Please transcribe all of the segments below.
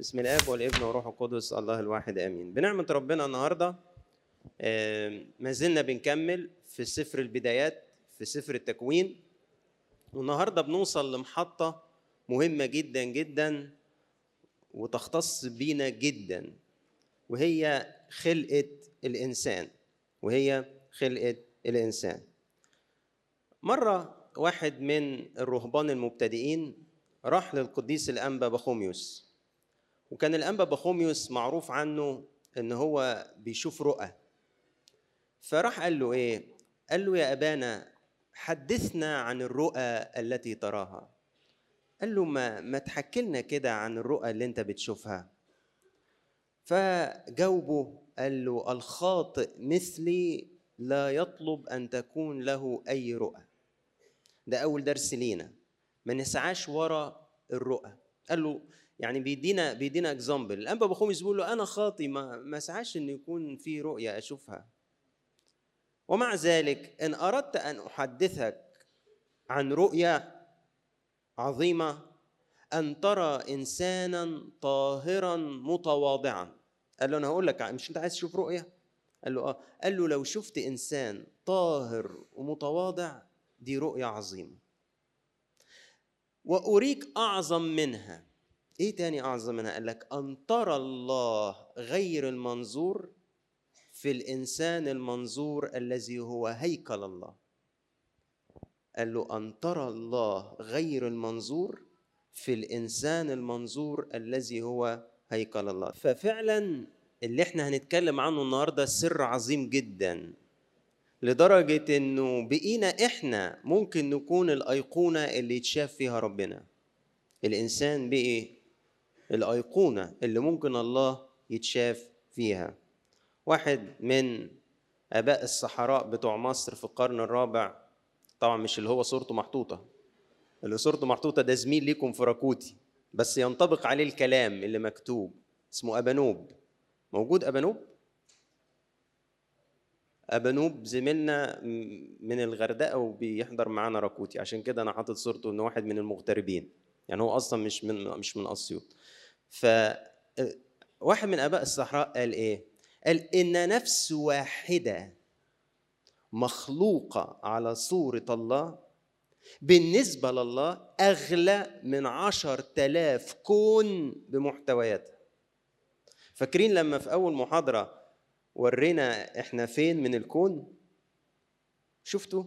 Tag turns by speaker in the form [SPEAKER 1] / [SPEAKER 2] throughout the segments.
[SPEAKER 1] بسم الآب والابن والروح القدس الله الواحد آمين. بنعمة ربنا النهارده ما زلنا بنكمل في سفر البدايات في سفر التكوين. والنهاردة بنوصل لمحطة مهمة جدا جدا وتختص بينا جدا وهي خلقة الإنسان وهي خلقة الإنسان. مرة واحد من الرهبان المبتدئين راح للقديس الأنبا بخوميوس. وكان الأنبا بخوميوس معروف عنه إن هو بيشوف رؤى. فراح قال له إيه؟ قال له يا أبانا حدثنا عن الرؤى التي تراها. قال له ما ما تحكي لنا كده عن الرؤى اللي أنت بتشوفها. فجاوبه قال له الخاطئ مثلي لا يطلب أن تكون له أي رؤى. ده أول درس لينا. ما نسعاش ورا الرؤى. قال له يعني بيدينا بيدينا اكزامبل الانبا بخوميس بيقول له أنا خاطي ما ما اسعاش إن يكون في رؤية أشوفها. ومع ذلك إن أردت أن أحدثك عن رؤيا عظيمة أن ترى انسانا طاهرا متواضعا. قال له أنا هقول لك مش أنت عايز تشوف رؤية؟ قال له آه. قال له لو شفت إنسان طاهر ومتواضع دي رؤية عظيمة. وأريك أعظم منها. إيه تاني أعظم منها قال لك أن ترى الله غير المنظور في الإنسان المنظور الذي هو هيكل الله؟ قال له أن ترى الله غير المنظور في الإنسان المنظور الذي هو هيكل الله. ففعلا اللي إحنا هنتكلم عنه النهارده سر عظيم جدا لدرجة إنه بقينا إحنا ممكن نكون الأيقونة اللي يتشاف فيها ربنا. الإنسان بقي الأيقونة اللي ممكن الله يتشاف فيها. واحد من آباء الصحراء بتوع مصر في القرن الرابع طبعا مش اللي هو صورته محطوطة. اللي صورته محطوطة ده زميل ليكم في راكوتي بس ينطبق عليه الكلام اللي مكتوب اسمه أبانوب. موجود أبانوب؟ أبانوب زميلنا من الغردقة وبيحضر معانا راكوتي عشان كده أنا حاطط صورته إنه واحد من المغتربين. يعني هو أصلا مش من مش من أسيوط. ف واحد من آباء الصحراء قال إيه؟ قال إن نفس واحدة مخلوقة على صورة الله بالنسبة لله أغلى من عشر تلاف كون بمحتوياتها. فاكرين لما في أول محاضرة ورينا إحنا فين من الكون؟ شفتوا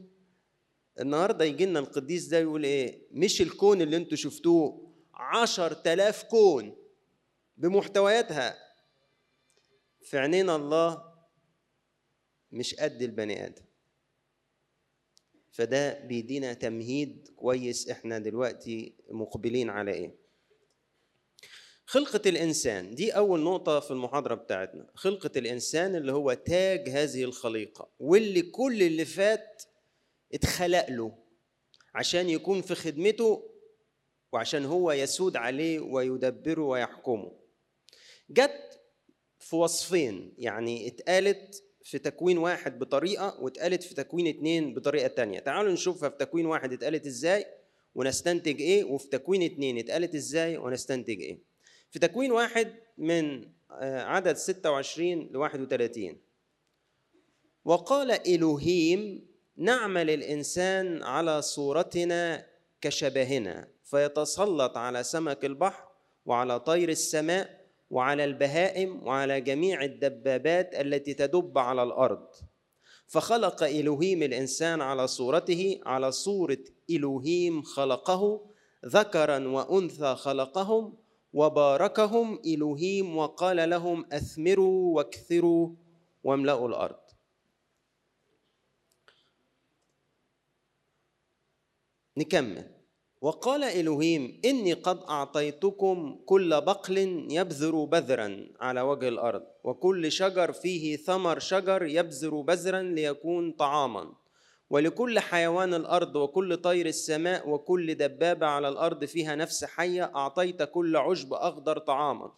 [SPEAKER 1] النهارده يجي لنا القديس ده يقول إيه؟ مش الكون اللي أنتوا شفتوه عشر تلاف كون. بمحتوياتها. في عينين الله مش قد البني آدم. فده بيدينا تمهيد كويس إحنا دلوقتي مقبلين على إيه. خلقة الإنسان دي أول نقطة في المحاضرة بتاعتنا. خلقة الإنسان اللي هو تاج هذه الخليقة واللي كل اللي فات اتخلق له عشان يكون في خدمته وعشان هو يسود عليه ويدبره ويحكمه. جت في وصفين يعني اتقالت في تكوين واحد بطريقة واتقالت في تكوين اتنين بطريقة تانية. تعالوا نشوفها في تكوين واحد اتقالت إزاي ونستنتج إيه وفي تكوين اتنين اتقالت إزاي ونستنتج إيه. في تكوين واحد من عدد 26 ل 31 وقال إلهيم نعمل الإنسان على صورتنا كشبهنا فيتسلط على سمك البحر وعلى طير السماء وعلى البهائم وعلى جميع الدبابات التي تدب على الأرض. فخلق إلهيم الإنسان على صورته على صورة إلهيم خلقه ذكرا وأنثى خلقهم وباركهم إلهيم وقال لهم أثمروا واكثروا واملأوا الأرض. نكمل. وقال إلهيم إني قد أعطيتكم كل بقل يبذر بذرا على وجه الأرض وكل شجر فيه ثمر شجر يبذر بذرا ليكون طعاما. ولكل حيوان الأرض وكل طير السماء وكل دبابة على الأرض فيها نفس حية أعطيت كل عشب أخضر طعاما.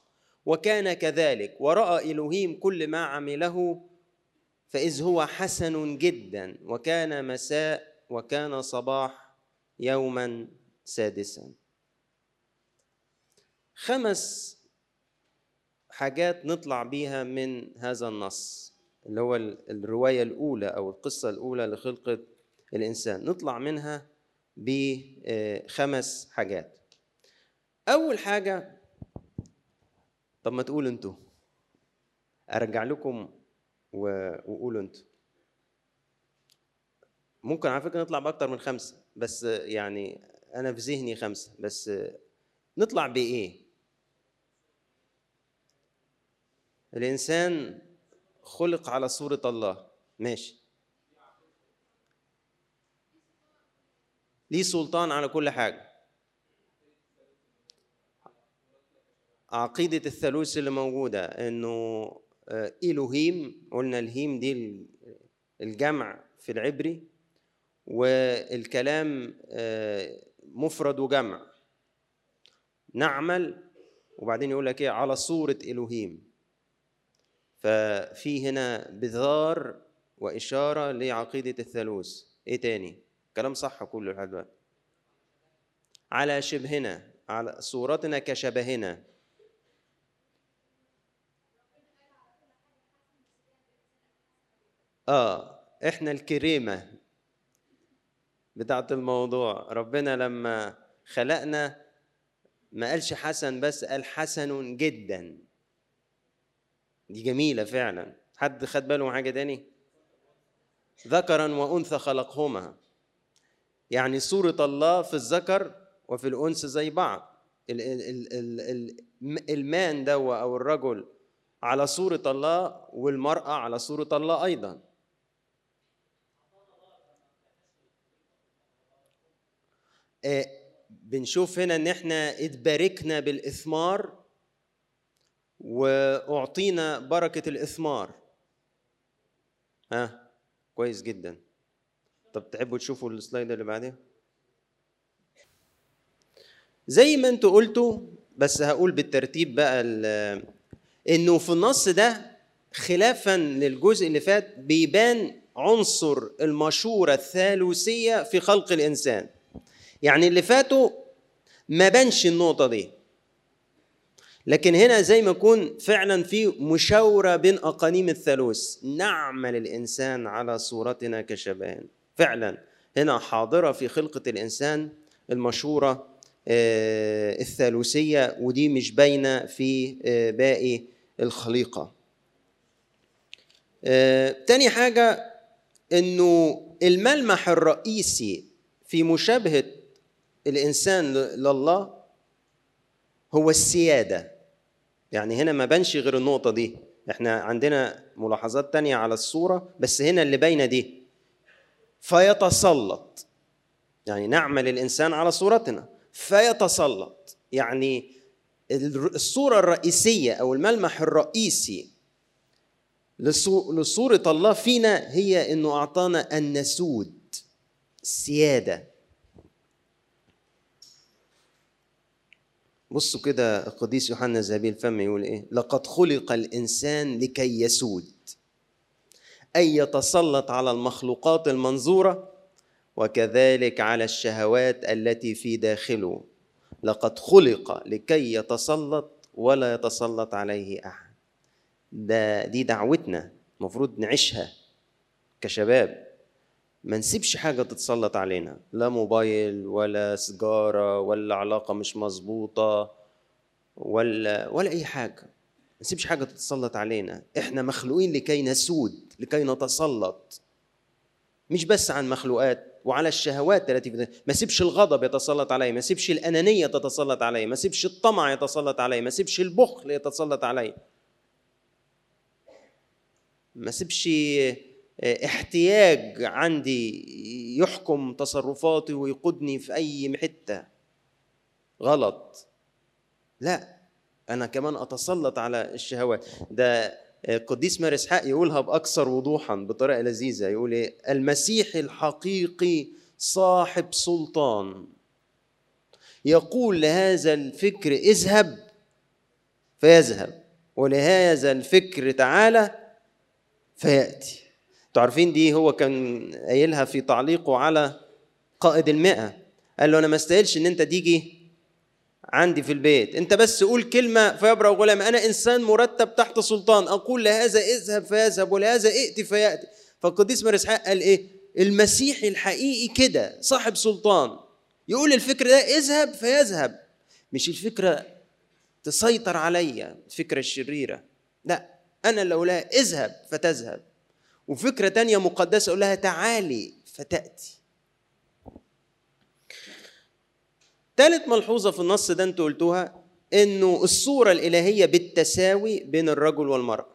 [SPEAKER 1] وكان كذلك ورأى إلهيم كل ما عمله فإذ هو حسن جدا وكان مساء وكان صباح يوما سادسا. خمس حاجات نطلع بيها من هذا النص اللي هو الرواية الأولى أو القصة الأولى لخلقة الإنسان. نطلع منها بخمس حاجات. أول حاجة طب ما تقولوا أنتوا. أرجع لكم وقولوا أنتوا. ممكن على فكرة نطلع بأكتر من خمسة بس يعني أنا في ذهني خمسة بس نطلع بإيه؟ الإنسان خلق على صورة الله. ماشي. ليه سلطان على كل حاجة. عقيدة الثالوث اللي موجودة إنه إلهيم قلنا الهيم دي الجمع في العبري والكلام مفرد وجمع. نعمل وبعدين يقول لك إيه؟ على صورة إلهيم. ففي هنا بذار وإشارة لعقيدة الثالوث. إيه تاني؟ كلام صح كله لحد دلوقتي. على شبهنا على صورتنا كشبهنا. آه إحنا الكريمة بتاعت الموضوع. ربنا لما خلقنا ما قالش حسن بس قال حسن جدا. دي جميلة فعلا. حد خد باله من حاجة تاني؟ ذكرا وأنثى خلقهما. يعني صورة الله في الذكر وفي الأنثى زي بعض. المان دو أو الرجل على صورة الله والمرأة على صورة الله أيضا. بنشوف هنا إن إحنا اتباركنا بالإثمار وأعطينا بركة الإثمار. ها؟ كويس جدا. طب تحبوا تشوفوا السلايد اللي بعدها زي ما أنتوا قلتوا بس هقول بالترتيب بقى إنه في النص ده خلافا للجزء اللي فات بيبان عنصر المشورة الثالوثية في خلق الإنسان. يعني اللي فاتوا ما بانش النقطة دي. لكن هنا زي ما يكون فعلا في مشاورة بين أقانيم الثالوث. نعمل الإنسان على صورتنا كشبان. فعلا. هنا حاضرة في خلقة الإنسان المشورة الثالوثية ودي مش باينة في باقي الخليقة. تاني حاجة إنه الملمح الرئيسي في مشابهة الإنسان لله هو السيادة. يعني هنا ما بانش غير النقطة دي. إحنا عندنا ملاحظات تانية على الصورة بس هنا اللي باينة دي. فيتسلط. يعني نعمل الإنسان على صورتنا. فيتسلط. يعني الصورة الرئيسية أو الملمح الرئيسي لصورة الله فينا هي إنه أعطانا النسود السيادة. بصوا كده القديس يوحنا الذهبي الفم يقول إيه؟ لقد خلق الإنسان لكي يسود أي يتسلط على المخلوقات المنظورة وكذلك على الشهوات التي في داخله. لقد خلق لكي يتسلط ولا يتسلط عليه أحد. ده دي دعوتنا المفروض نعيشها كشباب. ما نسيبش حاجة تتسلط علينا لا موبايل ولا سيجارة ولا علاقة مش مظبوطة ولا ولا أي حاجة. ما نسيبش حاجة تتسلط علينا. إحنا مخلوقين لكي نسود لكي نتسلط. مش بس عن مخلوقات وعلى الشهوات التي ما سيبش الغضب يتسلط علي ما سيبش الأنانية تتسلط علي ما سيبش الطمع يتسلط علي ما سيبش البخل يتسلط علي. ما سيبش احتياج عندي يحكم تصرفاتي ويقودني في أي حتة. غلط. لا أنا كمان أتسلط على الشهوات. ده القديس مار إسحاق يقولها بأكثر وضوحا بطريقة لذيذة. يقول إيه؟ المسيح الحقيقي صاحب سلطان. يقول لهذا الفكر اذهب. فيذهب. ولهذا الفكر تعالى فيأتي. أنتوا عارفين دي هو كان قايلها في تعليقه على قائد المئة. قال له أنا ما استاهلش إن أنت تيجي عندي في البيت. أنت بس قول كلمة فيبرأ غلام أنا إنسان مرتب تحت سلطان. أقول لهذا اذهب فيذهب ولهذا ائت فيأتي. فالقديس مارس قال إيه؟ المسيحي الحقيقي كده صاحب سلطان. يقول الفكر ده اذهب فيذهب. مش الفكرة تسيطر عليا الفكرة الشريرة. لا أنا اللي اذهب فتذهب. وفكرة تانية مقدسة أقول لها تعالي فتأتي. ثالث ملحوظة في النص ده أنتوا قلتوها إنه الصورة الإلهية بالتساوي بين الرجل والمرأة.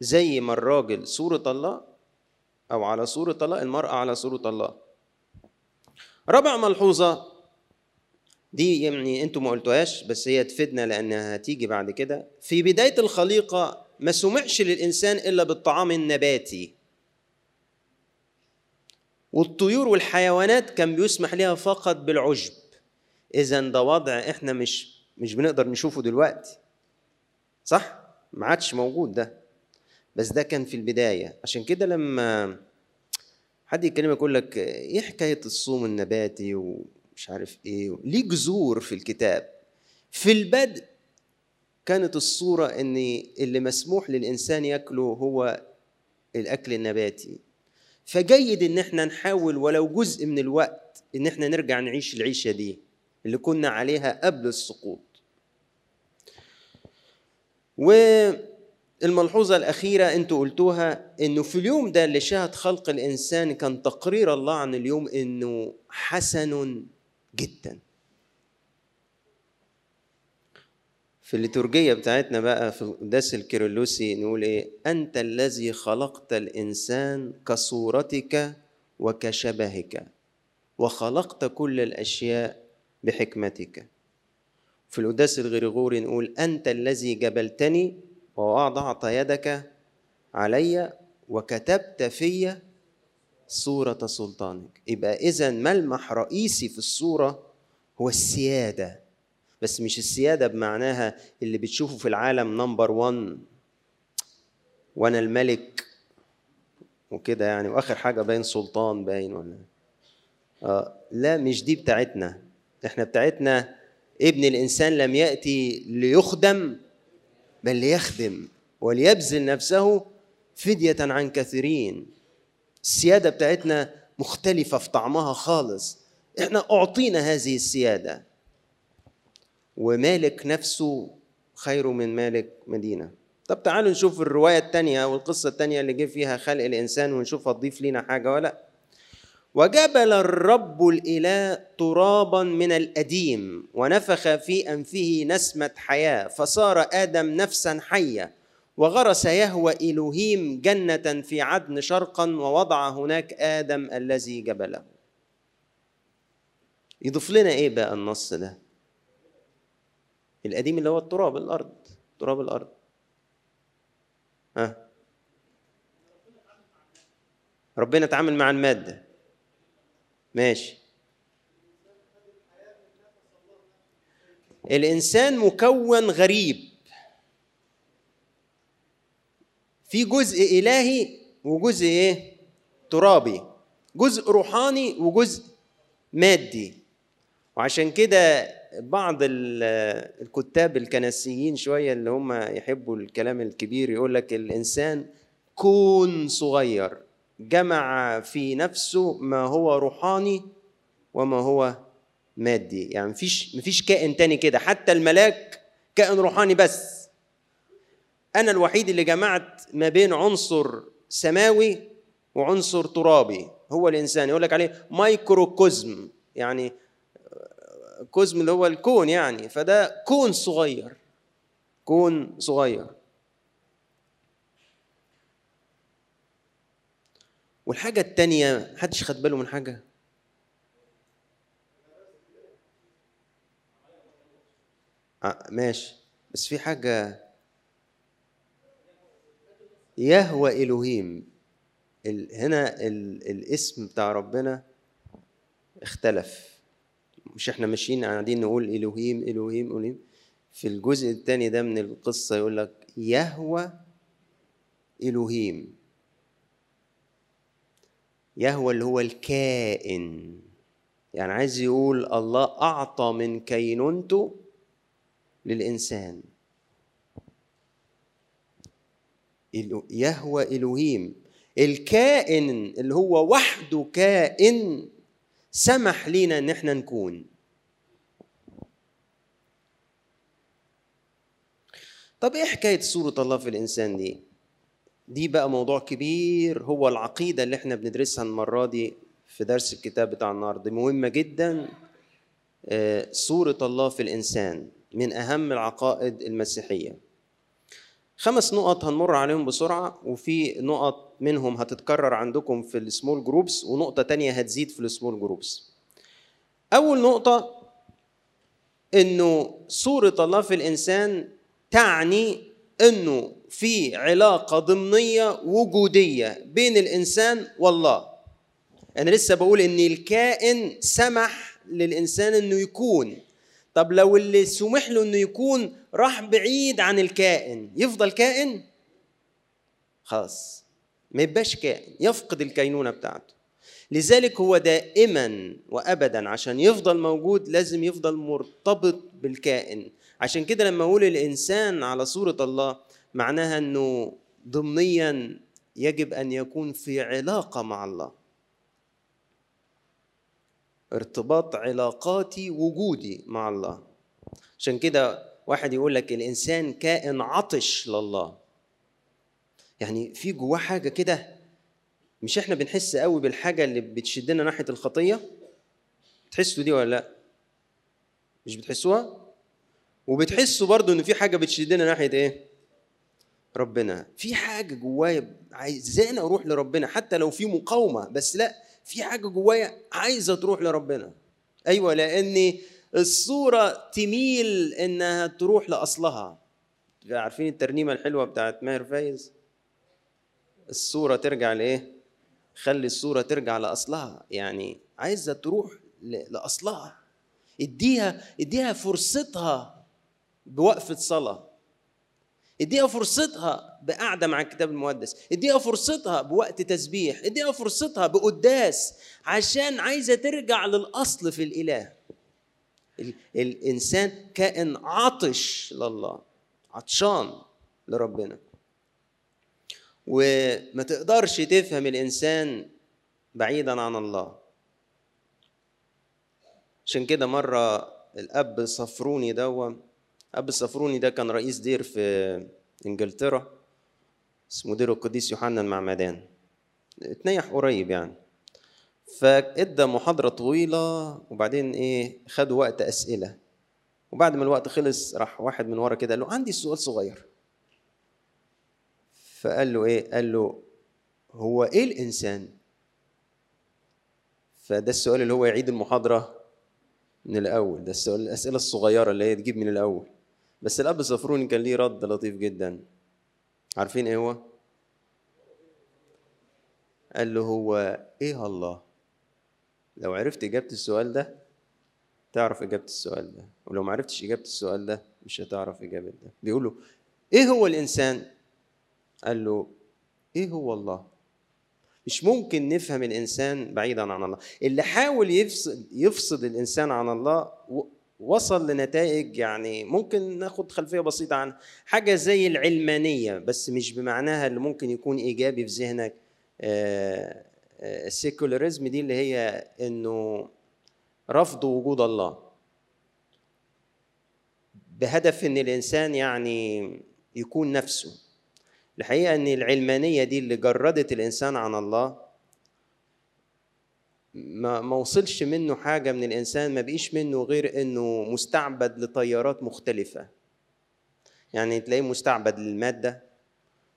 [SPEAKER 1] زي ما الراجل صورة الله أو على صورة الله المرأة على صورة الله. رابع ملحوظة دي يعني أنتوا ما قلتوهاش بس هي تفيدنا لأنها هتيجي بعد كده. في بداية الخليقة ما سمعش للإنسان إلا بالطعام النباتي. والطيور والحيوانات كان بيسمح لها فقط بالعشب اذا ده وضع إحنا مش مش بنقدر نشوفه دلوقتي. صح؟ ما عادش موجود ده. بس ده كان في البداية. عشان كده لما حد يكلمك يقول لك إيه حكاية الصوم النباتي ومش عارف إيه ليه جذور في الكتاب. في البدء كانت الصورة ان اللي مسموح للإنسان يأكله هو الأكل النباتي. فجيد إن إحنا نحاول ولو جزء من الوقت إن إحنا نرجع نعيش العيشة دي اللي كنا عليها قبل السقوط. والملحوظة الأخيرة أنتوا قلتوها إنه في اليوم ده اللي شهد خلق الإنسان كان تقرير الله عن اليوم إنه حسن جدا. في الليتورجية بتاعتنا بقى في القداس الكيرلوسي نقول إيه؟ أنت الذي خلقت الإنسان كصورتك وكشبهك وخلقت كل الأشياء بحكمتك. في القداس الغريغوري نقول أنت الذي جبلتني ووضعت يدك علي وكتبت في صورة سلطانك. يبقى إذا ملمح رئيسي في الصورة هو السيادة. بس مش السيادة بمعناها اللي بتشوفه في العالم نمبر 1 وأنا الملك وكده يعني وآخر حاجة باين سلطان باين ولا آه لا مش دي بتاعتنا. إحنا بتاعتنا ابن الإنسان لم يأتي ليخدم بل ليخدم وليبذل نفسه فدية عن كثيرين. السيادة بتاعتنا مختلفة في طعمها خالص. إحنا أعطينا هذه السيادة. ومالك نفسه خير من مالك مدينة. طب تعالوا نشوف الرواية الثانية أو القصة الثانية اللي جه فيها خلق الإنسان ونشوف هتضيف لنا حاجة ولا وجبل الرب الإله ترابا من الأديم ونفخ في أنفه نسمة حياة فصار آدم نفسا حية وغرس يهوى الوهيم جنة في عدن شرقا ووضع هناك آدم الذي جبله. يضيف لنا إيه بقى النص ده؟ القديم اللي هو التراب الأرض تراب الأرض. ها؟ ربنا اتعامل مع المادة. ماشي. الإنسان مكون غريب. في جزء إلهي وجزء إيه؟ ترابي. جزء روحاني وجزء مادي. وعشان كده بعض الكتاب الكنسيين شوية اللي هم يحبوا الكلام الكبير يقول لك الإنسان كون صغير جمع في نفسه ما هو روحاني وما هو مادي. يعني مفيش مفيش كائن تاني كده حتى الملاك كائن روحاني بس. أنا الوحيد اللي جمعت ما بين عنصر سماوي وعنصر ترابي هو الإنسان. يقول لك عليه مايكروكوزم يعني كوزم اللي هو الكون يعني فده كون صغير كون صغير. والحاجة التانية محدش خد باله من حاجة؟ آه ماشي. بس في حاجة. يهوى إلهيم. هنا ال الاسم بتاع ربنا اختلف. مش إحنا ماشيين قاعدين نقول إلهيم إلهيم إلهيم. في الجزء الثاني ده من القصة يقول لك يهوى إلهيم. يهوى اللي هو الكائن. يعني عايز يقول الله أعطى من كينونته للإنسان. يهوى الوهيم الكائن اللي هو وحده كائن سمح لينا إن إحنا نكون. طب إيه حكاية صوره الله في الإنسان دي؟ دي بقى موضوع كبير هو العقيدة اللي إحنا بندرسها المرة دي في درس الكتاب بتاع النهارده مهمة جدا. آه، صوره الله في الإنسان من أهم العقائد المسيحية. خمس نقط هنمر عليهم بسرعة وفي نقط منهم هتتكرر عندكم في ال small groups ونقطة تانية هتزيد في ال small groups أول نقطة إنه صورة الله في الإنسان تعني إنه في علاقة ضمنية وجودية بين الإنسان والله. أنا لسه بقول إن الكائن سمح للإنسان إنه يكون. طب لو اللي سمح له إنه يكون راح بعيد عن الكائن يفضل كائن؟ خلاص. ما يبقاش كائن يفقد الكينونة بتاعته. لذلك هو دائما وابدا عشان يفضل موجود لازم يفضل مرتبط بالكائن. عشان كده لما أقول الإنسان على صورة الله معناها إنه ضمنيا يجب أن يكون في علاقة مع الله. ارتباط علاقاتي وجودي مع الله. عشان كده واحد يقول لك الإنسان كائن عطش لله. يعني في جواه حاجة كده مش إحنا بنحس قوي بالحاجة اللي بتشدنا ناحية الخطية؟ تحسوا دي ولا لأ؟ مش بتحسوها؟ وبتحسوا برضو إن في حاجة بتشدنا ناحية إيه؟ ربنا. في حاجة جوايا عايزاني أروح لربنا حتى لو في مقاومة بس لأ في حاجة جوايا عايزة تروح لربنا. أيوه لأن الصورة تميل إنها تروح لأصلها. عارفين الترنيمة الحلوة بتاعت ماهر فايز؟ الصورة ترجع لإيه؟ خلي الصورة ترجع لأصلها. يعني عايزة تروح لأصلها. اديها اديها فرصتها بوقفة صلاة. اديها فرصتها بقعدة مع الكتاب المقدس. اديها فرصتها بوقت تسبيح. اديها فرصتها بقداس. عشان عايزة ترجع للأصل في الإله. الإنسان كائن عطش لله. عطشان لربنا. وما تقدرش تفهم الإنسان بعيدا عن الله. عشان كده مرة الأب صفروني دوا أب الصفروني ده كان رئيس دير في إنجلترا اسمه دير القديس يوحنا المعمدان. اتنيح قريب يعني. فادى محاضرة طويلة وبعدين إيه خدوا وقت أسئلة. وبعد ما الوقت خلص راح واحد من ورا كده قال له عندي سؤال صغير. فقال له إيه؟ قال له هو إيه الإنسان؟ فده السؤال اللي هو يعيد المحاضرة من الأول. ده السؤال الأسئلة الصغيرة اللي هي تجيب من الأول. بس الأب صفروني كان ليه رد لطيف جدا. عارفين إيه هو؟ قال له هو إيه الله؟ لو عرفت إجابة السؤال ده تعرف إجابة السؤال ده. ولو ما عرفتش إجابة السؤال ده مش هتعرف إجابة ده. بيقول له إيه هو الإنسان؟ قال له إيه هو الله؟ مش ممكن نفهم الإنسان بعيدا عن الله. اللي حاول يفصل يفصل الإنسان عن الله وصل لنتائج يعني ممكن ناخد خلفية بسيطة عن حاجة زي العلمانية بس مش بمعناها اللي ممكن يكون إيجابي في ذهنك. السيكولاريزم دي اللي هي إنه رفض وجود الله. بهدف إن الإنسان يعني يكون نفسه. الحقيقة إن العلمانية دي اللي جردت الإنسان عن الله ما ما وصلش منه حاجة من الإنسان ما بقيش منه غير إنه مستعبد لتيارات مختلفة. يعني تلاقيه مستعبد للمادة.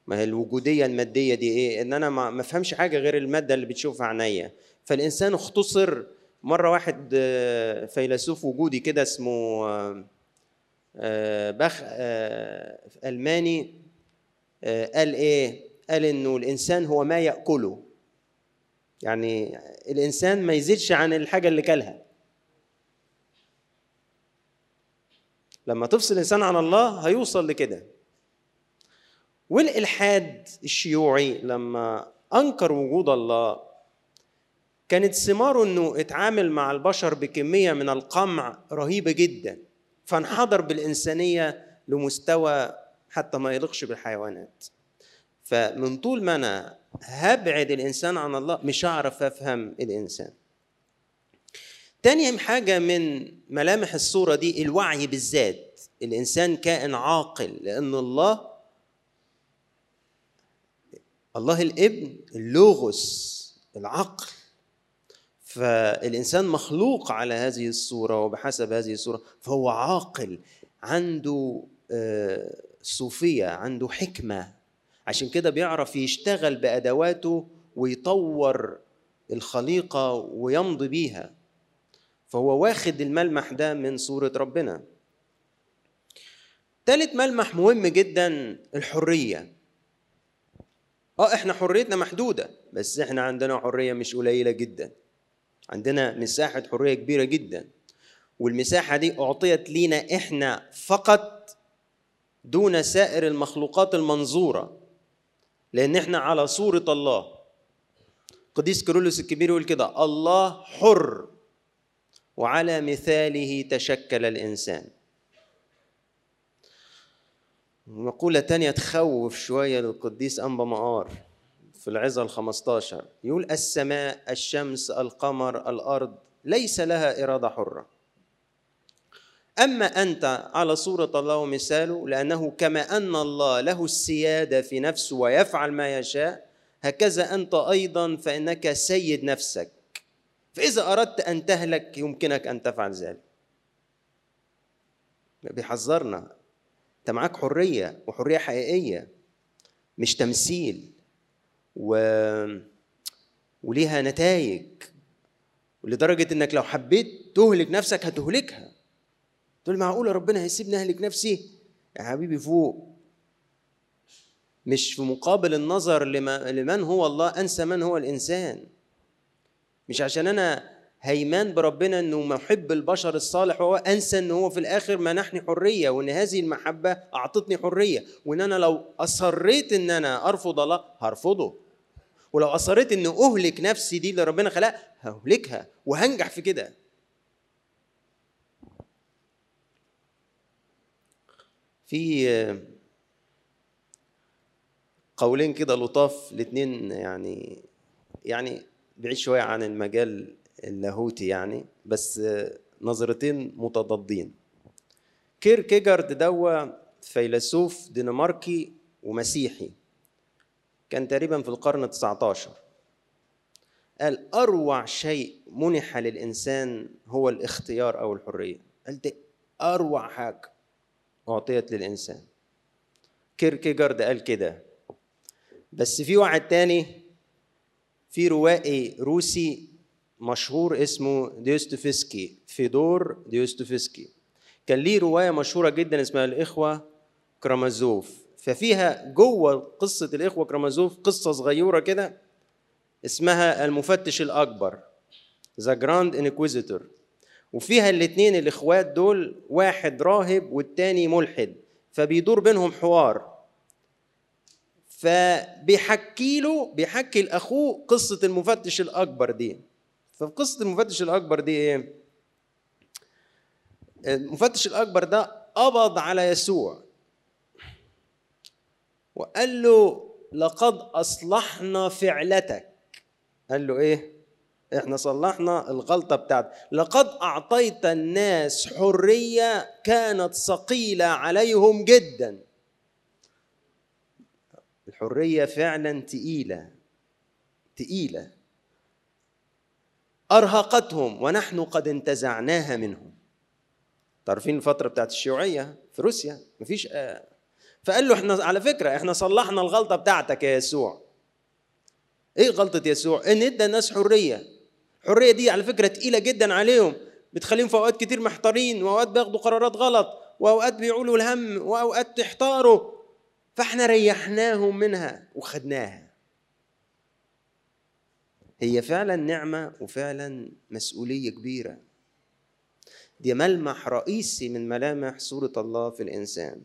[SPEAKER 1] ما هي الوجودية المادية دي إيه؟ إن أنا ما افهمش حاجة غير المادة اللي بتشوفها عينيا. فالإنسان اختصر مرة واحد فيلسوف وجودي كده اسمه بخ ألماني قال إيه؟ قال إنه الإنسان هو ما يأكله. يعني الإنسان ما يزيدش عن الحاجة اللي كلها. لما تفصل الإنسان عن الله هيوصل لكده. والإلحاد الشيوعي لما أنكر وجود الله كانت ثماره إنه اتعامل مع البشر بكمية من القمع رهيبة جدا. فانحدر بالإنسانية لمستوى حتى ما يليقش بالحيوانات. فمن طول ما أنا هبعد الإنسان عن الله مش هعرف أفهم الإنسان. تاني حاجة من ملامح الصورة دي الوعي بالذات. الإنسان كائن عاقل لأن الله الله الإبن اللوغوس العقل. فالإنسان مخلوق على هذه الصورة وبحسب هذه الصورة فهو عاقل عنده آه، صوفية عنده حكمة. عشان كده بيعرف يشتغل بأدواته ويطور الخليقة ويمضي بيها. فهو واخد الملمح ده من صورة ربنا. ثالث ملمح مهم جدا الحرية. آه إحنا حريتنا محدودة بس إحنا عندنا حرية مش قليلة جدا. عندنا مساحة حرية كبيرة جدا. والمساحة دي أعطيت لينا إحنا فقط دون سائر المخلوقات المنظورة لأن إحنا على صورة الله. قديس كيرلس الكبير يقول كده الله حر وعلى مثاله تشكل الإنسان. مقولة تانية تخوف شوية للقديس أنبا مقار في العظة الخمستاشر يقول السماء الشمس القمر الأرض ليس لها إرادة حرة. أما أنت على صورة الله ومثاله لأنه كما أن الله له السيادة في نفسه ويفعل ما يشاء هكذا أنت أيضا فإنك سيد نفسك. فإذا أردت أن تهلك يمكنك أن تفعل ذلك. بيحذرنا. أنت معاك حرية وحرية حقيقية مش تمثيل و... وليها نتائج. ولدرجة إنك لو حبيت تهلك نفسك هتهلكها. تقول معقولة ربنا هيسيبني أهلك نفسي؟ يا حبيبي فوق. مش في مقابل النظر لمن هو الله أنسى من هو الإنسان. مش عشان أنا هيمان بربنا إنه محب البشر الصالح وهو أنسى إن هو في الآخر منحني حرية وإن هذه المحبة أعطتني حرية. وإن أنا لو أصريت إن أنا أرفض الله هرفضه. ولو أصريت ان أهلك نفسي دي اللي ربنا خلقها ههلكها وهنجح في كده. في قولين كده لطاف الاثنين يعني يعني بعيد شوية عن المجال اللاهوتي يعني بس نظرتين متضادين. كيركيجارد دوا فيلسوف دنماركي ومسيحي كان تقريبا في القرن 19 قال أروع شيء منح للإنسان هو الاختيار أو الحرية. قال ده أروع حاجة. أعطيت للإنسان. كيركيجارد قال كده. بس في واحد تاني في روائي روسي مشهور اسمه ديوستوفسكي فيدور ديوستوفسكي كان ليه رواية مشهورة جدا اسمها الإخوة كرامازوف. ففيها جوه قصة الإخوة كرامازوف قصة صغيرة كده اسمها المفتش الأكبر The Grand Inquisitor وفيها الاثنين الإخوات دول واحد راهب والتاني ملحد فبيدور بينهم حوار. فبيحكي له بيحكي لأخوه قصة المفتش الأكبر دي. ففي قصه المفتش الأكبر دي إيه؟ المفتش الأكبر ده قبض على يسوع. وقال له لقد أصلحنا فعلتك. قال له إيه؟ إحنا صلحنا الغلطة بتاعتك لقد أعطيت الناس حرية كانت ثقيلة عليهم جدا. الحرية فعلا تقيلة تقيلة. أرهقتهم ونحن قد انتزعناها منهم. تعرفين الفترة بتاعت الشيوعية في روسيا؟ مفيش آه. فقال له إحنا على فكرة إحنا صلحنا الغلطة بتاعتك يا يسوع. إيه غلطة يسوع؟ إن إدى الناس حرية. الحريه دي على فكرة تقيلة جدا عليهم. بتخليهم في أوقات كتير محتارين وأوقات بياخدوا قرارات غلط وأوقات بيعولوا الهم وأوقات تحتاروا. فإحنا ريحناهم منها وخدناها. هي فعلا نعمة وفعلا مسؤولية كبيرة. دي ملمح رئيسي من ملامح صورة الله في الإنسان.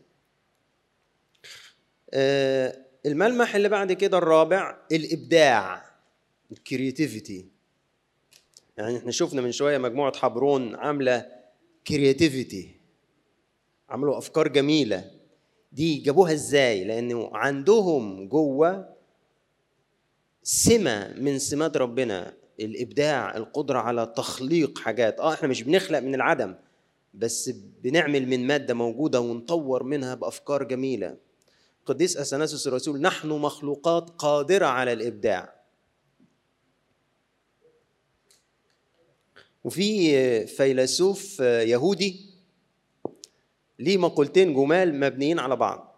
[SPEAKER 1] الملمح اللي بعد كده الرابع الإبداع ال creativity. يعني إحنا شفنا من شوية مجموعة حبرون عاملة creativity عملوا أفكار جميلة. دي جابوها إزاي؟ لأنه عندهم جوة سمة من سمات ربنا الإبداع القدرة على تخليق حاجات. آه إحنا مش بنخلق من العدم بس بنعمل من مادة موجودة ونطور منها بأفكار جميلة. قديس اثناسيوس الرسول نحن مخلوقات قادرة على الإبداع. وفي فيلسوف يهودي ليه مقولتين جمال مبنيين على بعض.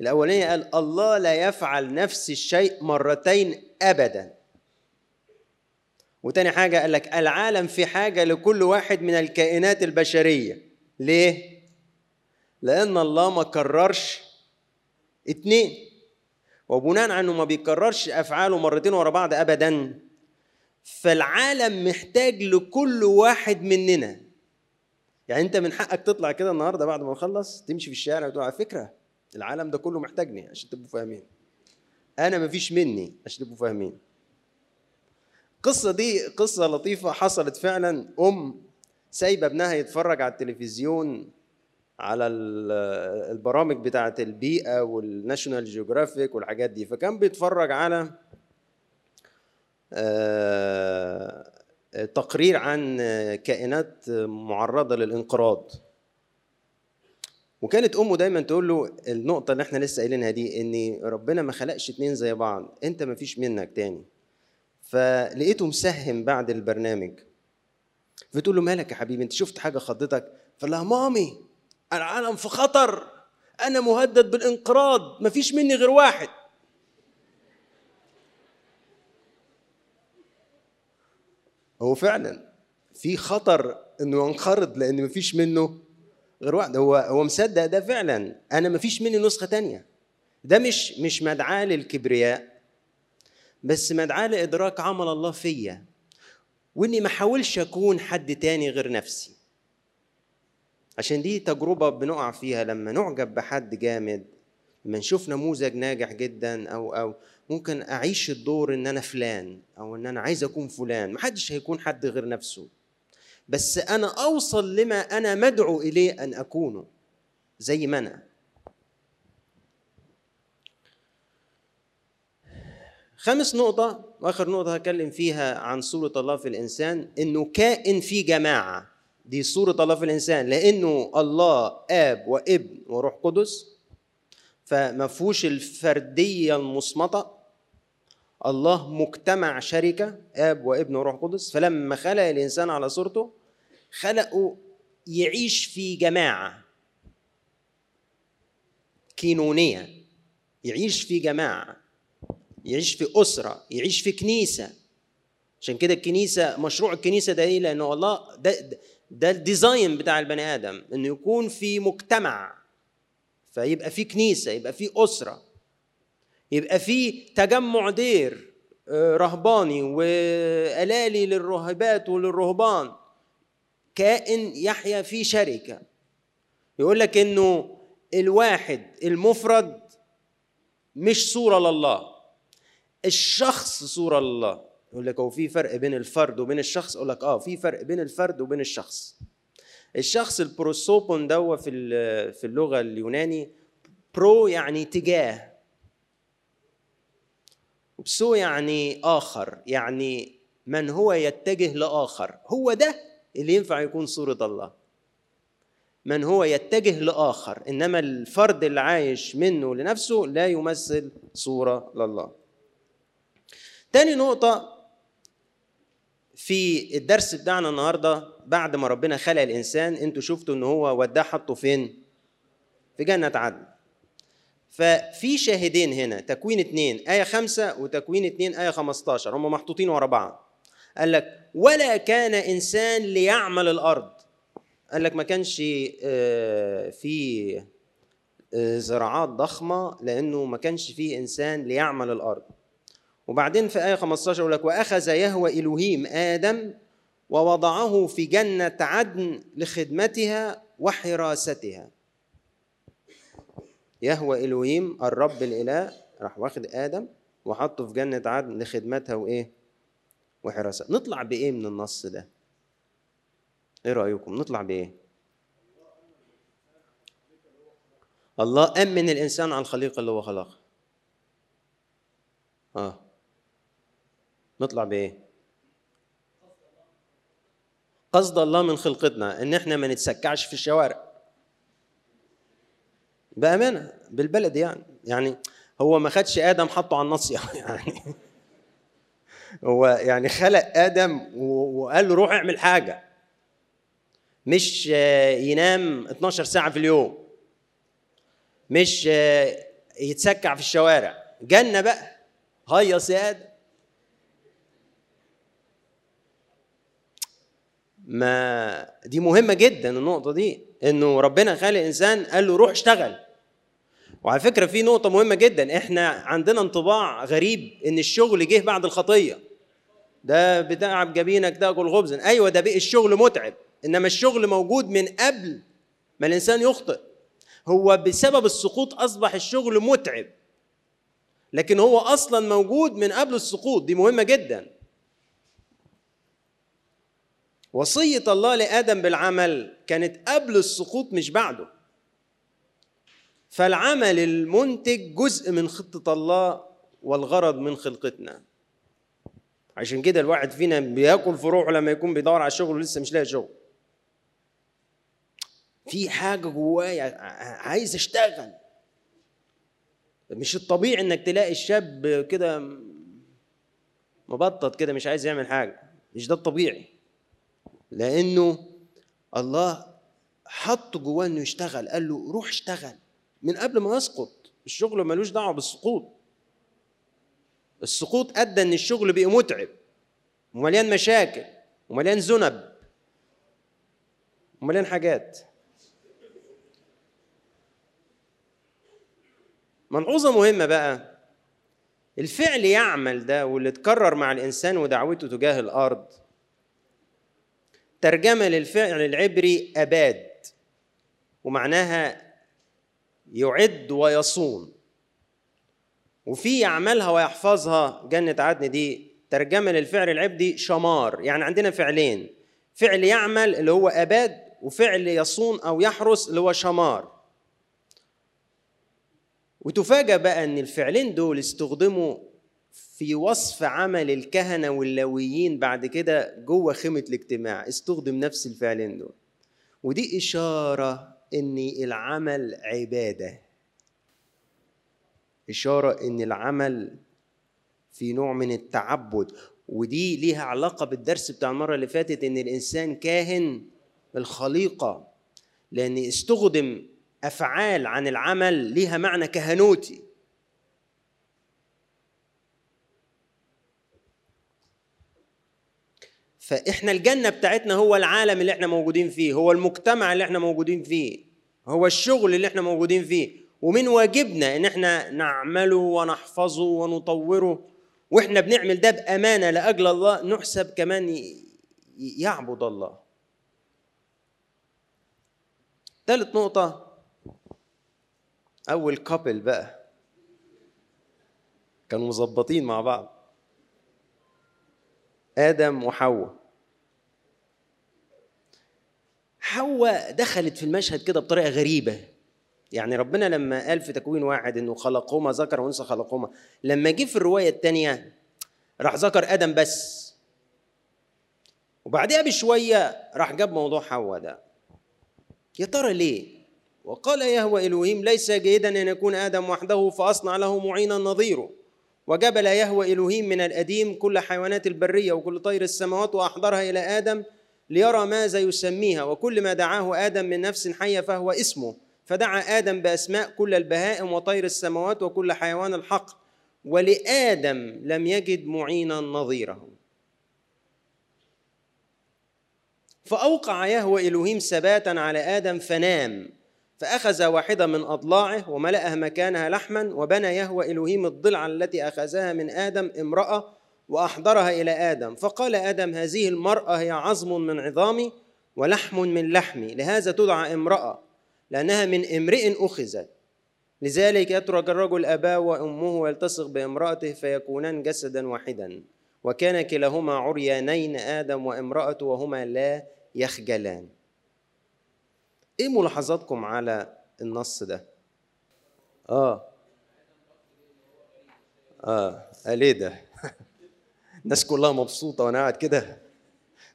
[SPEAKER 1] الأولانية قال الله لا يفعل نفس الشيء مرتين أبدا. وتاني حاجة قال لك العالم في حاجة لكل واحد من الكائنات البشرية. ليه؟ لأن الله ما كررش اتنين. وبناء على إنه ما بيكررش أفعاله مرتين ورا بعض ابدا فالعالم محتاج لكل واحد مننا. يعني انت من حقك تطلع كده النهارده بعد ما نخلص تمشي في الشارع وتقول على فكرة العالم ده كله محتاجني عشان تبقوا فاهمين. أنا مفيش مني عشان تبقوا فاهمين. القصة دي قصة لطيفة حصلت فعلا. أم سايبة ابنها يتفرج على التلفزيون على البرامج بتاعة البيئة والناشونال جيوغرافيك والحاجات دي فكان بيتفرج على تقرير عن كائنات معرضة للانقراض. وكانت أمه دايما تقول له النقطة اللي إحنا لسه قايلينها دي إن ربنا ما خلقش اتنين زي بعض أنت ما فيش منك تاني. فلقيته مسهم بعد البرنامج. فتقول له مالك يا حبيبي أنت شفت حاجة خضتك؟ فقال لها مامي العالم في خطر أنا مهدد بالانقراض ما فيش مني غير واحد. هو فعلا في خطر إنه ينقرض لأن مفيش منه غير واحد. هو هو مصدق ده فعلا. أنا مفيش مني نسخة تانية. ده مش مش مدعاة للكبرياء بس مدعاة لإدراك عمل الله فيا. وإني ما احاولش أكون حد تاني غير نفسي. عشان دي تجربة بنقع فيها لما نعجب بحد جامد لما نشوف نموذج ناجح جدا أو أو ممكن أعيش الدور إن أنا فلان أو إن أنا عايز أكون فلان. محدش هيكون حد غير نفسه. بس أنا أوصل لما أنا مدعو إليه أن أكونه زي ما أنا. خامس نقطة وآخر نقطة هتكلم فيها عن صورة الله في الإنسان إنه كائن في جماعة. دي صورة الله في الإنسان. لأنه الله آب وابن وروح قدس فما فيهوش الفردية المصمتة. الله مجتمع شركة آب وابن وروح قدس. فلما خلق الإنسان على صورته خلقه يعيش في جماعة كينونية. يعيش في جماعة يعيش في أسرة يعيش في كنيسة. عشان كده الكنيسة مشروع الكنيسة ده إيه؟ لأنه الله ده ده ال design بتاع البني آدم إنه يكون في مجتمع. فيبقى في كنيسة يبقى في أسرة. يبقى في تجمع دير آه، رهباني وألالي للراهبات وللرهبان. كائن يحيا في شركة. يقول لك إنه الواحد المفرد مش صورة لله. الشخص صورة لله. يقول لك هو في فرق بين الفرد وبين الشخص؟ أقول لك آه في فرق بين الفرد وبين الشخص. الشخص البروسوبون دوت في في اللغة اليوناني πρός يعني تجاه. و ὤψ يعني آخر يعني من هو يتجه لآخر؟ هو ده اللي ينفع يكون صورة الله. من هو يتجه لآخر إنما الفرد اللي عايش منه لنفسه لا يمثل صورة لله. تاني نقطة في الدرس بتاعنا النهاردة بعد ما ربنا خلق الإنسان أنتوا شفتوا إن هو وداه حطه فين؟ في جنة عدن. ففي شاهدين هنا تكوين اثنين آية خمسة وتكوين اثنين آية خمستاشر هم محطوطين ورا بعض. قال لك ولا كان إنسان ليعمل الأرض. قال لك ما كانش آه، في آه، زراعات ضخمة لأنه ما كانش فيه إنسان ليعمل الأرض. وبعدين في آية 15 يقول لك وأخذ يهوى إلهيم آدم ووضعه في جنة عدن لخدمتها وحراستها. يهوى إلهيم الرب الإله راح واخد آدم وحطه في جنة عدن لخدمتها وإيه؟ وحراسة. نطلع بإيه من النص ده؟ إيه رأيكم؟ نطلع بإيه؟ الله أمن الإنسان على الخليقة اللي هو خلقها آه. نطلع بإيه؟ قصد الله من خلقتنا إن إحنا ما نتسكعش في الشوارع. بأمانة بالبلد يعني. يعني هو ما خدش آدم حطه على النص يعني. هو يعني خلق آدم وقال له روح اعمل حاجة. مش ينام 12 ساعة في اليوم. مش يتسكع في الشوارع. جنة بقى. هيص يا آدم ما دي مهمة جدا النقطة دي. إنه ربنا خالق إنسان قال له روح اشتغل. وعلى فكرة في نقطة مهمة جدا. إحنا عندنا انطباع غريب إن الشغل جه بعد الخطية. ده بتعب جبينك تاكل خبزا أيوه ده بقى الشغل متعب. إنما الشغل موجود من قبل ما الإنسان يخطئ. هو بسبب السقوط أصبح الشغل متعب. لكن هو أصلا موجود من قبل السقوط. دي مهمة جدا. وصية الله لآدم بالعمل كانت قبل السقوط مش بعده. فالعمل المنتج جزء من خطة الله والغرض من خلقتنا. عشان كده الواحد فينا بياكل في روحه لما يكون بيدور على شغل ولسه مش لاقي شغل. في حاجة جوايا عايز اشتغل مش الطبيعي إنك تلاقي الشاب كده مبطط كده مش عايز يعمل حاجة. مش ده الطبيعي. لأنه الله حط جواه إنه يشتغل. قال له روح اشتغل. من قبل ما يسقط الشغل ملوش دعوة بالسقوط. السقوط أدى إن الشغل بقى متعب ومليان مشاكل ومليان ذنب ومليان حاجات. ملحوظة مهمة بقى. الفعل يعمل ده واللي اتكرر مع الإنسان ودعوته تجاه الأرض ترجمة للفعل العبري أباد ومعناها يعد ويصون وفي يعملها ويحفظها جنة عدن دي ترجمة للفعل العبري شمار يعني عندنا فعلين. فعل يعمل اللي هو أباد وفعل يصون أو يحرس اللي هو شمار. وتفاجأ بقى إن الفعلين دول استخدموا في وصف عمل الكهنة واللويين بعد كده جوه خيمة الاجتماع استخدم نفس الفعلين دول. ودي إشارة إن العمل عبادة. إشارة إن العمل في نوع من التعبد. ودي ليها علاقة بالدرس بتاع المرة اللي فاتت إن الإنسان كاهن الخليقة. لأن استخدم أفعال عن العمل ليها معنى كهنوتي. فإحنا الجنة بتاعتنا هو العالم اللي إحنا موجودين فيه هو المجتمع اللي إحنا موجودين فيه هو الشغل اللي إحنا موجودين فيه. ومن واجبنا إن إحنا نعمله ونحفظه ونطوره وإحنا بنعمل ده بأمانة لأجل الله نحسب كمان يعبد الله. ثالث نقطة. أول كابل بقى. كانوا مظبطين مع بعض. آدم وحواء. حواء دخلت في المشهد كده بطريقة غريبة. يعني ربنا لما قال في تكوين واحد إنه خلقهما ذكر وأنثى خلقهما لما جه في الرواية الثانية راح ذكر آدم بس. وبعدها بشوية راح جاب موضوع حواء ده. يا ترى ليه؟ وقال يهوى إلهيم ليس جيدا أن يكون آدم وحده فأصنع له معينا نظيره وجبل يهوى إلهيم من الأديم كل حيوانات البرية وكل طير السماوات وأحضرها إلى آدم ليرى ماذا يسميها وكل ما دعاه آدم من نفس حية فهو اسمه. فدعا آدم بأسماء كل البهائم وطير السماوات وكل حيوان الحق. ولآدم لم يجد معينا نظيره. فأوقع يهوى إلهيم ثباتا على آدم فنام فأخذ واحدة من أضلاعه وملأها مكانها لحما وبنى يهوى إلهيم الضلع التي أخذها من آدم امرأة وأحضرها إلى آدم. فقال آدم هذه المرأة هي عظم من عظامي ولحم من لحمي لهذا تدعى امرأة لأنها من امرئ أخذت. لذلك يترك الرجل أباه وأمه ويلتصق بامرأته فيكونان جسدا واحدا. وكان كلاهما عريانين آدم وامرأته وهما لا يخجلان. إيه ملاحظاتكم على النص ده؟ آه. آه. قال إيه ده؟ الناس كلها مبسوطة وأنا قاعد كده.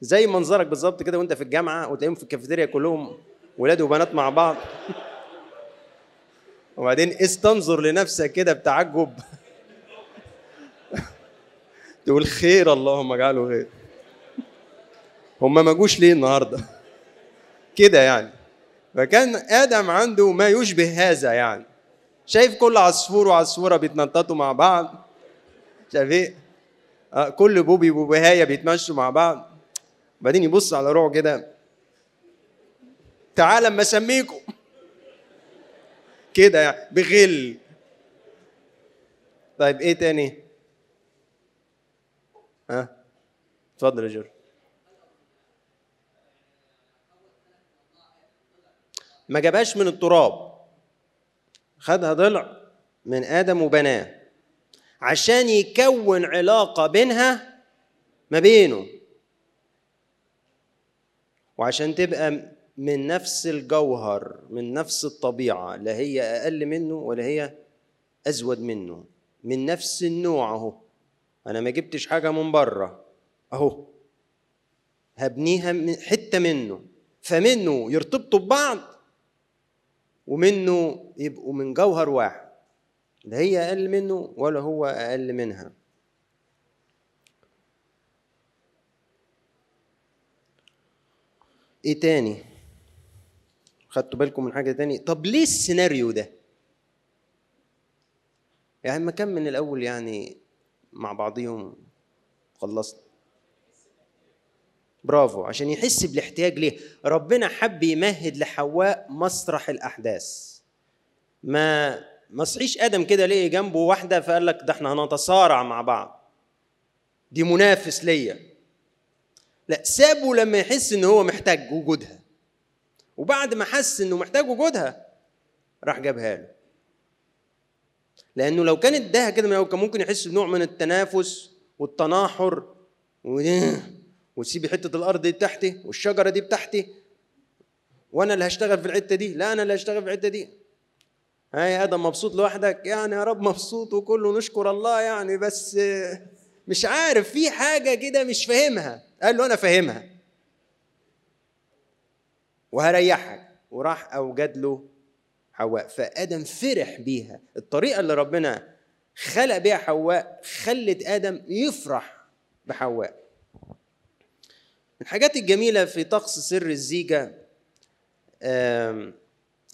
[SPEAKER 1] زي منظرك بالظبط كده وأنت في الجامعة وتلاقيهم في الكافيتيريا كلهم ولاد وبنات مع بعض. وبعدين استنظر لنفسك كده بتعجب. تقول خير اللهم اجعله خير. هم ما جوش ليه النهارده؟ كده يعني. فكان آدم عنده ما يشبه هذا يعني. شايف كل عصفور وعصفورة بيتنططوا مع بعض. شايف إيه؟ كل بوبي وبوبهايه بيتمشوا مع بعض. بعدين يبص على روحه كده. تعال اما اسميكم. كده يعني بغل. طيب إيه تاني؟ ها؟ آه. اتفضل يا جورج. ما جابهاش من التراب. خدها ضلع من آدم وبناه. عشان يكون علاقة بينها ما بينه. وعشان تبقى من نفس الجوهر من نفس الطبيعة لا هي أقل منه ولا هي أزود منه. من نفس النوع أهو. أنا ما جبتش حاجة من بره. أهو. هبنيها من حتة منه. فمنه يرتبطوا ببعض ومنه يبقوا من جوهر واحد. لا هي أقل منه ولا هو أقل منها. إيه تاني؟ خدتوا بالكم من حاجة تاني؟ طب ليه السيناريو ده؟ يعني ما كان من الأول يعني مع بعضهم خلصنا برافو عشان يحس بالاحتياج ليه؟ ربنا حب يمهد لحواء مسرح الأحداث. ما ما صحيش آدم كده لقي جنبه واحدة فقال لك ده إحنا هنتصارع مع بعض. دي منافس ليا. لا سابه لما يحس إن هو محتاج وجودها. وبعد ما حس إنه محتاج وجودها راح جابها له. لأنه لو كان إداها كده كان ممكن يحس بنوع من التنافس والتناحر وتسيبي حتة الأرض دي بتاعتي والشجرة دي بتاعتي وأنا اللي هشتغل في الحتة دي؟ لا أنا اللي هشتغل في الحتة دي. هاي آدم مبسوط لوحدك؟ يعني يا رب مبسوط وكله نشكر الله يعني بس مش عارف في حاجة كده مش فاهمها. قال له أنا فاهمها. وهريحك. وراح اوجد له حواء. فآدم فرح بيها. الطريقة اللي ربنا خلق بيها حواء خلت آدم يفرح بحواء. الحاجات الجميلة في طقس سر الزيجة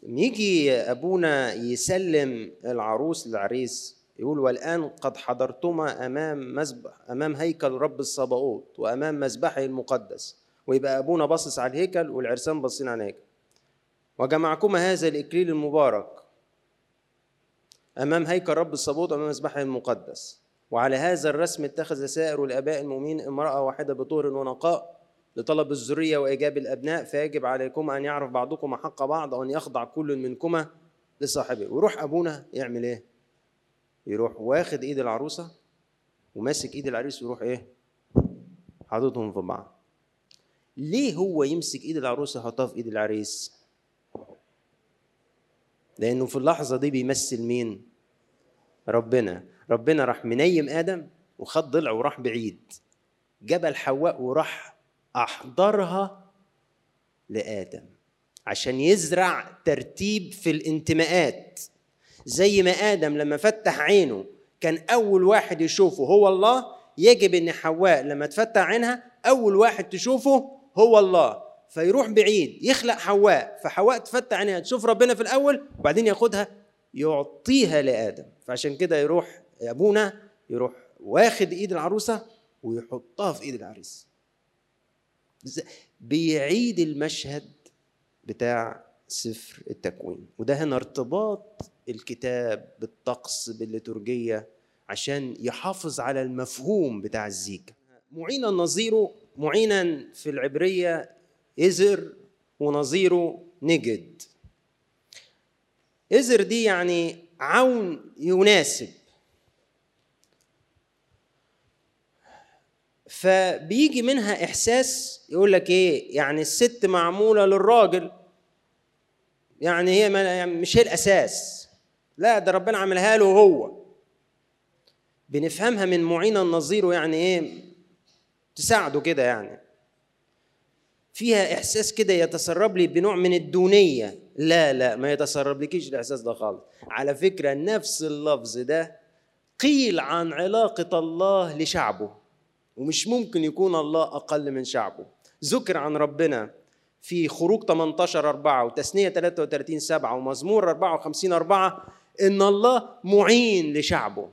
[SPEAKER 1] يجي أبونا يسلم العروس للعريس يقول والآن قد حضرتما أمام مذبح أمام هيكل رب الصباؤوت وأمام مذبحه المقدس ويبقى أبونا باصص على الهيكل والعرسان باصين على الهيكل. وجمعكما هذا الإكليل المبارك أمام هيكل رب الصباؤوت وأمام مذبحه المقدس. وعلى هذا الرسم اتخذ سائر الآباء المؤمنين امرأة واحدة بطهر ونقاء لطلب الذرية وإيجاب الأبناء فيجب عليكما أن يعرف بعضكما حق بعض وأن يخضع كل منكما لصاحبه. ويروح أبونا يعمل إيه؟ يروح واخد إيد العروسة وماسك إيد العريس ويروح إيه؟ حاططهم في بعض. ليه هو يمسك إيد العروسة يحطها في إيد العريس؟ لأنه في اللحظة دي بيمثل مين؟ ربنا. ربنا راح منيم آدم وخد ضلع وراح بعيد. جبل حواء وراح أحضرها لآدم عشان يزرع ترتيب في الانتماءات. زي ما آدم لما فتح عينه كان أول واحد يشوفه هو الله يجب إن حواء لما تفتح عينها أول واحد تشوفه هو الله. فيروح بعيد يخلق حواء فحواء تفتح عينها تشوف ربنا في الأول وبعدين ياخدها يعطيها لآدم. فعشان كده يروح أبونا يروح واخد إيد العروسة ويحطها في إيد العريس. بيعيد المشهد بتاع سفر التكوين. وده هنا ارتباط الكتاب بالطقس بالليتورجية عشان يحافظ على المفهوم بتاع الزيكا. معينا نظيره معينا في العبرية إزر ونظيره نجد. إزر دي يعني عون يناسب. فبيجي منها إحساس يقول لك إيه؟ يعني الست معمولة للراجل. يعني هي يعني مش هي الأساس. لا ده ربنا عملها له هو. بنفهمها من معين النظير يعني إيه؟ تساعده كده يعني. فيها إحساس كده يتسرب لي بنوع من الدونية. لا لا ما يتسرب لكيش الإحساس ده خالص. على فكرة نفس اللفظ ده قيل عن علاقة الله لشعبه. ومش ممكن يكون الله أقل من شعبه. ذكر عن ربنا في خروج 18 4 وتثنية 33 7 ومزمور 54 4 إن الله معين لشعبه.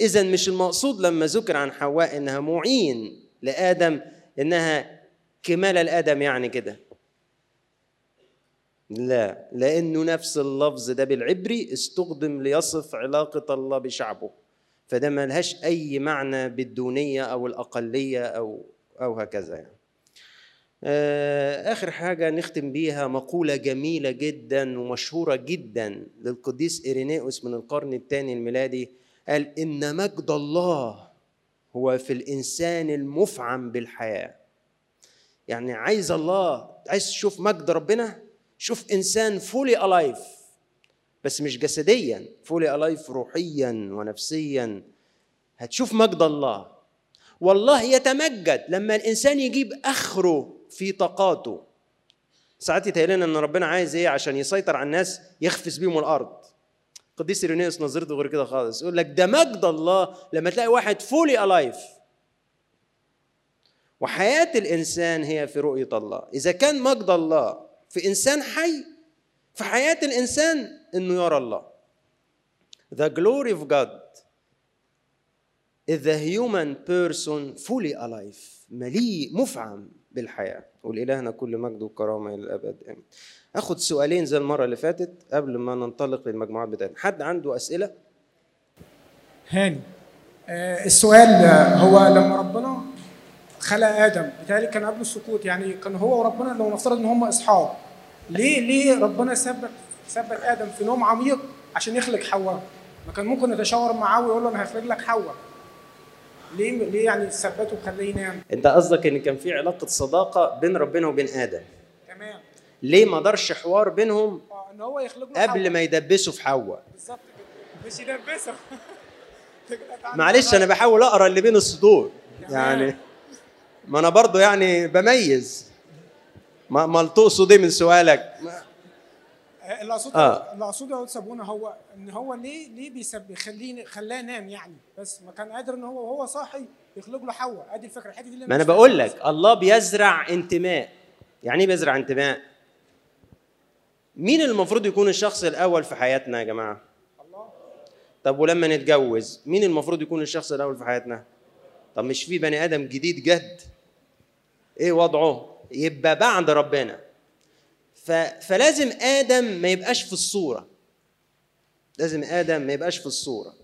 [SPEAKER 1] إذا مش المقصود لما ذكر عن حواء إنها معين لآدم إنها كمال الآدم يعني كده. لا لأنه نفس اللفظ ده بالعبري استخدم ليصف علاقة الله بشعبه. فده ملهاش أي معنى بالدونية أو الأقلية أو أو هكذا يعني. آه، آخر حاجة نختم بيها مقولة جميلة جدا ومشهورة جدا للقديس إيرينيوس من القرن الثاني الميلادي قال إن مجد الله هو في الإنسان المفعم بالحياة. يعني عايز الله عايز تشوف مجد ربنا؟ شوف إنسان fully alive بس مش جسديا. fully alive روحيا ونفسيا. هتشوف مجد الله. والله يتمجد لما الإنسان يجيب أخره في طاقاته. ساعات يتهيأ لنا إن ربنا عايز إيه؟ عشان يسيطر على الناس يخفس بيهم الأرض. قديس إيرينيوس نظرته غير كده خالص. يقول لك ده مجد الله لما تلاقي واحد fully alive وحياة الإنسان هي في رؤية الله. إذا كان مجد الله في إنسان حي فحياة الإنسان إنه يرى الله. The glory of God is the human person fully alive. مليء مفعم بالحياة. ولإلهنا كل مجد وكرامة إلى الأبد. آمين أخد سؤالين زي المرة اللي فاتت قبل ما ننطلق للمجموعات بتاعتنا. حد عنده أسئلة؟
[SPEAKER 2] هاني. آه، السؤال هو لما ربنا خلق آدم بالتالي كان قبل السقوط يعني كان هو وربنا لو نفترض إن هم أصحاب. ليه ليه ربنا ثبت ثبت آدم في نوم عميق عشان يخلق حواء. ما كان ممكن يتشاور معاه ويقول له أنا هخلق لك حواء. ليه ليه يعني ثبته وخليه ينام؟
[SPEAKER 1] أنت قصدك إن كان في علاقة صداقة بين ربنا وبين آدم.
[SPEAKER 2] تمام.
[SPEAKER 1] ليه ما دارش حوار بينهم
[SPEAKER 2] آه إن هو يخلق له
[SPEAKER 1] قبل
[SPEAKER 2] حواء.
[SPEAKER 1] ما يدبسوا في حواء؟
[SPEAKER 2] بالظبط كده. مش تعالى
[SPEAKER 1] معلش أنا بحاول أقرأ اللي بين السطور يعني ما أنا برضو يعني بميز. ما ما تقصد إيه من سؤالك؟ ما-
[SPEAKER 2] اللي اقصده
[SPEAKER 1] آه.
[SPEAKER 2] اللي أقصده يا أستاذ ابونا هو إن هو ليه ليه بيسب بيخليني خلاه ينام يعني بس ما كان قادر إن هو وهو صاحي يخلق له حواء. أدي الفكرة الحتة دي اللي
[SPEAKER 1] ما
[SPEAKER 2] أنا.
[SPEAKER 1] بقول لك الله بيزرع انتماء. يعني إيه بيزرع انتماء؟ مين المفروض يكون الشخص الأول في حياتنا يا جماعة؟
[SPEAKER 2] الله.
[SPEAKER 1] طب ولما نتجوز مين المفروض يكون الشخص الأول في حياتنا؟ طب مش في بني آدم جديد جد؟ إيه وضعه؟ يبقى بعد ربنا. فلازم آدم ما يبقاش في الصورة. لازم آدم ما يبقاش في الصورة.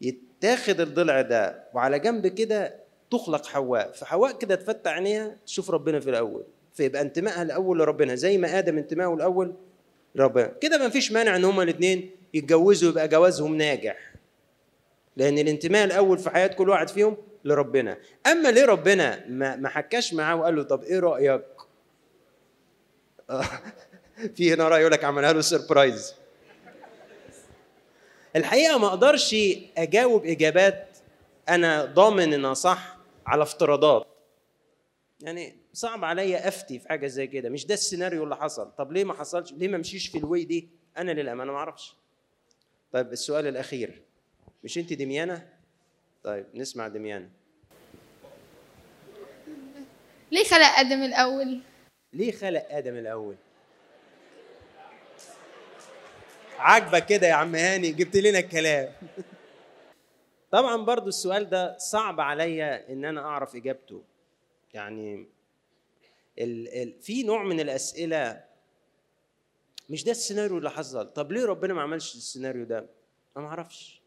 [SPEAKER 1] يتاخد الضلع ده وعلى جنب كده تخلق حواء. فحواء كده تفتح عينيها تشوف ربنا في الأول. فيبقى انتمائها الأول لربنا. زي ما آدم انتمائه الأول لربنا كده ما فيش مانع إن هما الاثنين يتجوزوا يبقى جوازهم ناجح. لأن الانتماء الأول في حياة كل واحد فيهم لربنا. أما ليه ربنا ما ما حكاش معاه وقال له طب إيه رأيك؟ في هنا رأي يقول لك عملها له سربرايز الحقيقة ما أقدرش أجاوب إجابات أنا ضامن إنها صح على افتراضات. يعني صعب عليا أفتي في حاجة زي كده. مش ده السيناريو اللي حصل. طب ليه ما حصلش؟ ليه ما مشيش في الوي دي؟ أنا للأمانة ما أعرفش. طيب السؤال الأخير. مش أنت دميانه طيب نسمع دميانه
[SPEAKER 3] ليه خلق آدم الأول؟
[SPEAKER 1] ليه خلق آدم الأول؟ عاجبك كده يا عم هاني جبت لنا الكلام. طبعا برضو السؤال ده صعب عليا إن أنا أعرف إجابته. يعني ال ال في نوع من الأسئلة مش ده السيناريو اللي حصل. طب ليه ربنا ما عملش السيناريو ده؟ أنا ما أعرفش.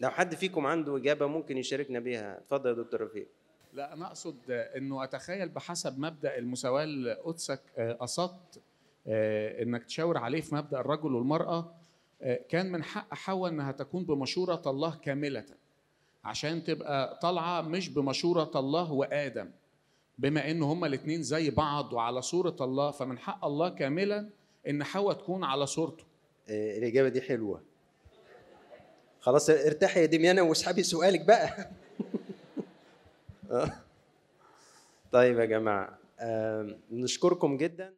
[SPEAKER 1] لو حد فيكم عنده إجابة ممكن يشاركنا بيها. اتفضل يا دكتور رفيق.
[SPEAKER 4] لا أنا أقصد إنه أتخيل بحسب مبدأ المساواة اللي قدسك آه، قصدت آه، إنك تشاور عليه في مبدأ الرجل والمرأة آه، كان من حق حواء إنها تكون بمشورة الله كاملة عشان تبقى طالعة مش بمشورة الله وآدم بما إن هما الاثنين زي بعض وعلى صورة الله فمن حق الله كاملا إن حواء تكون على صورته
[SPEAKER 1] الإجابة دي حلوة خلاص ارتاحي يا دميانه واسحبي سؤالك بقى. طيب يا جماعة نشكركم جدا.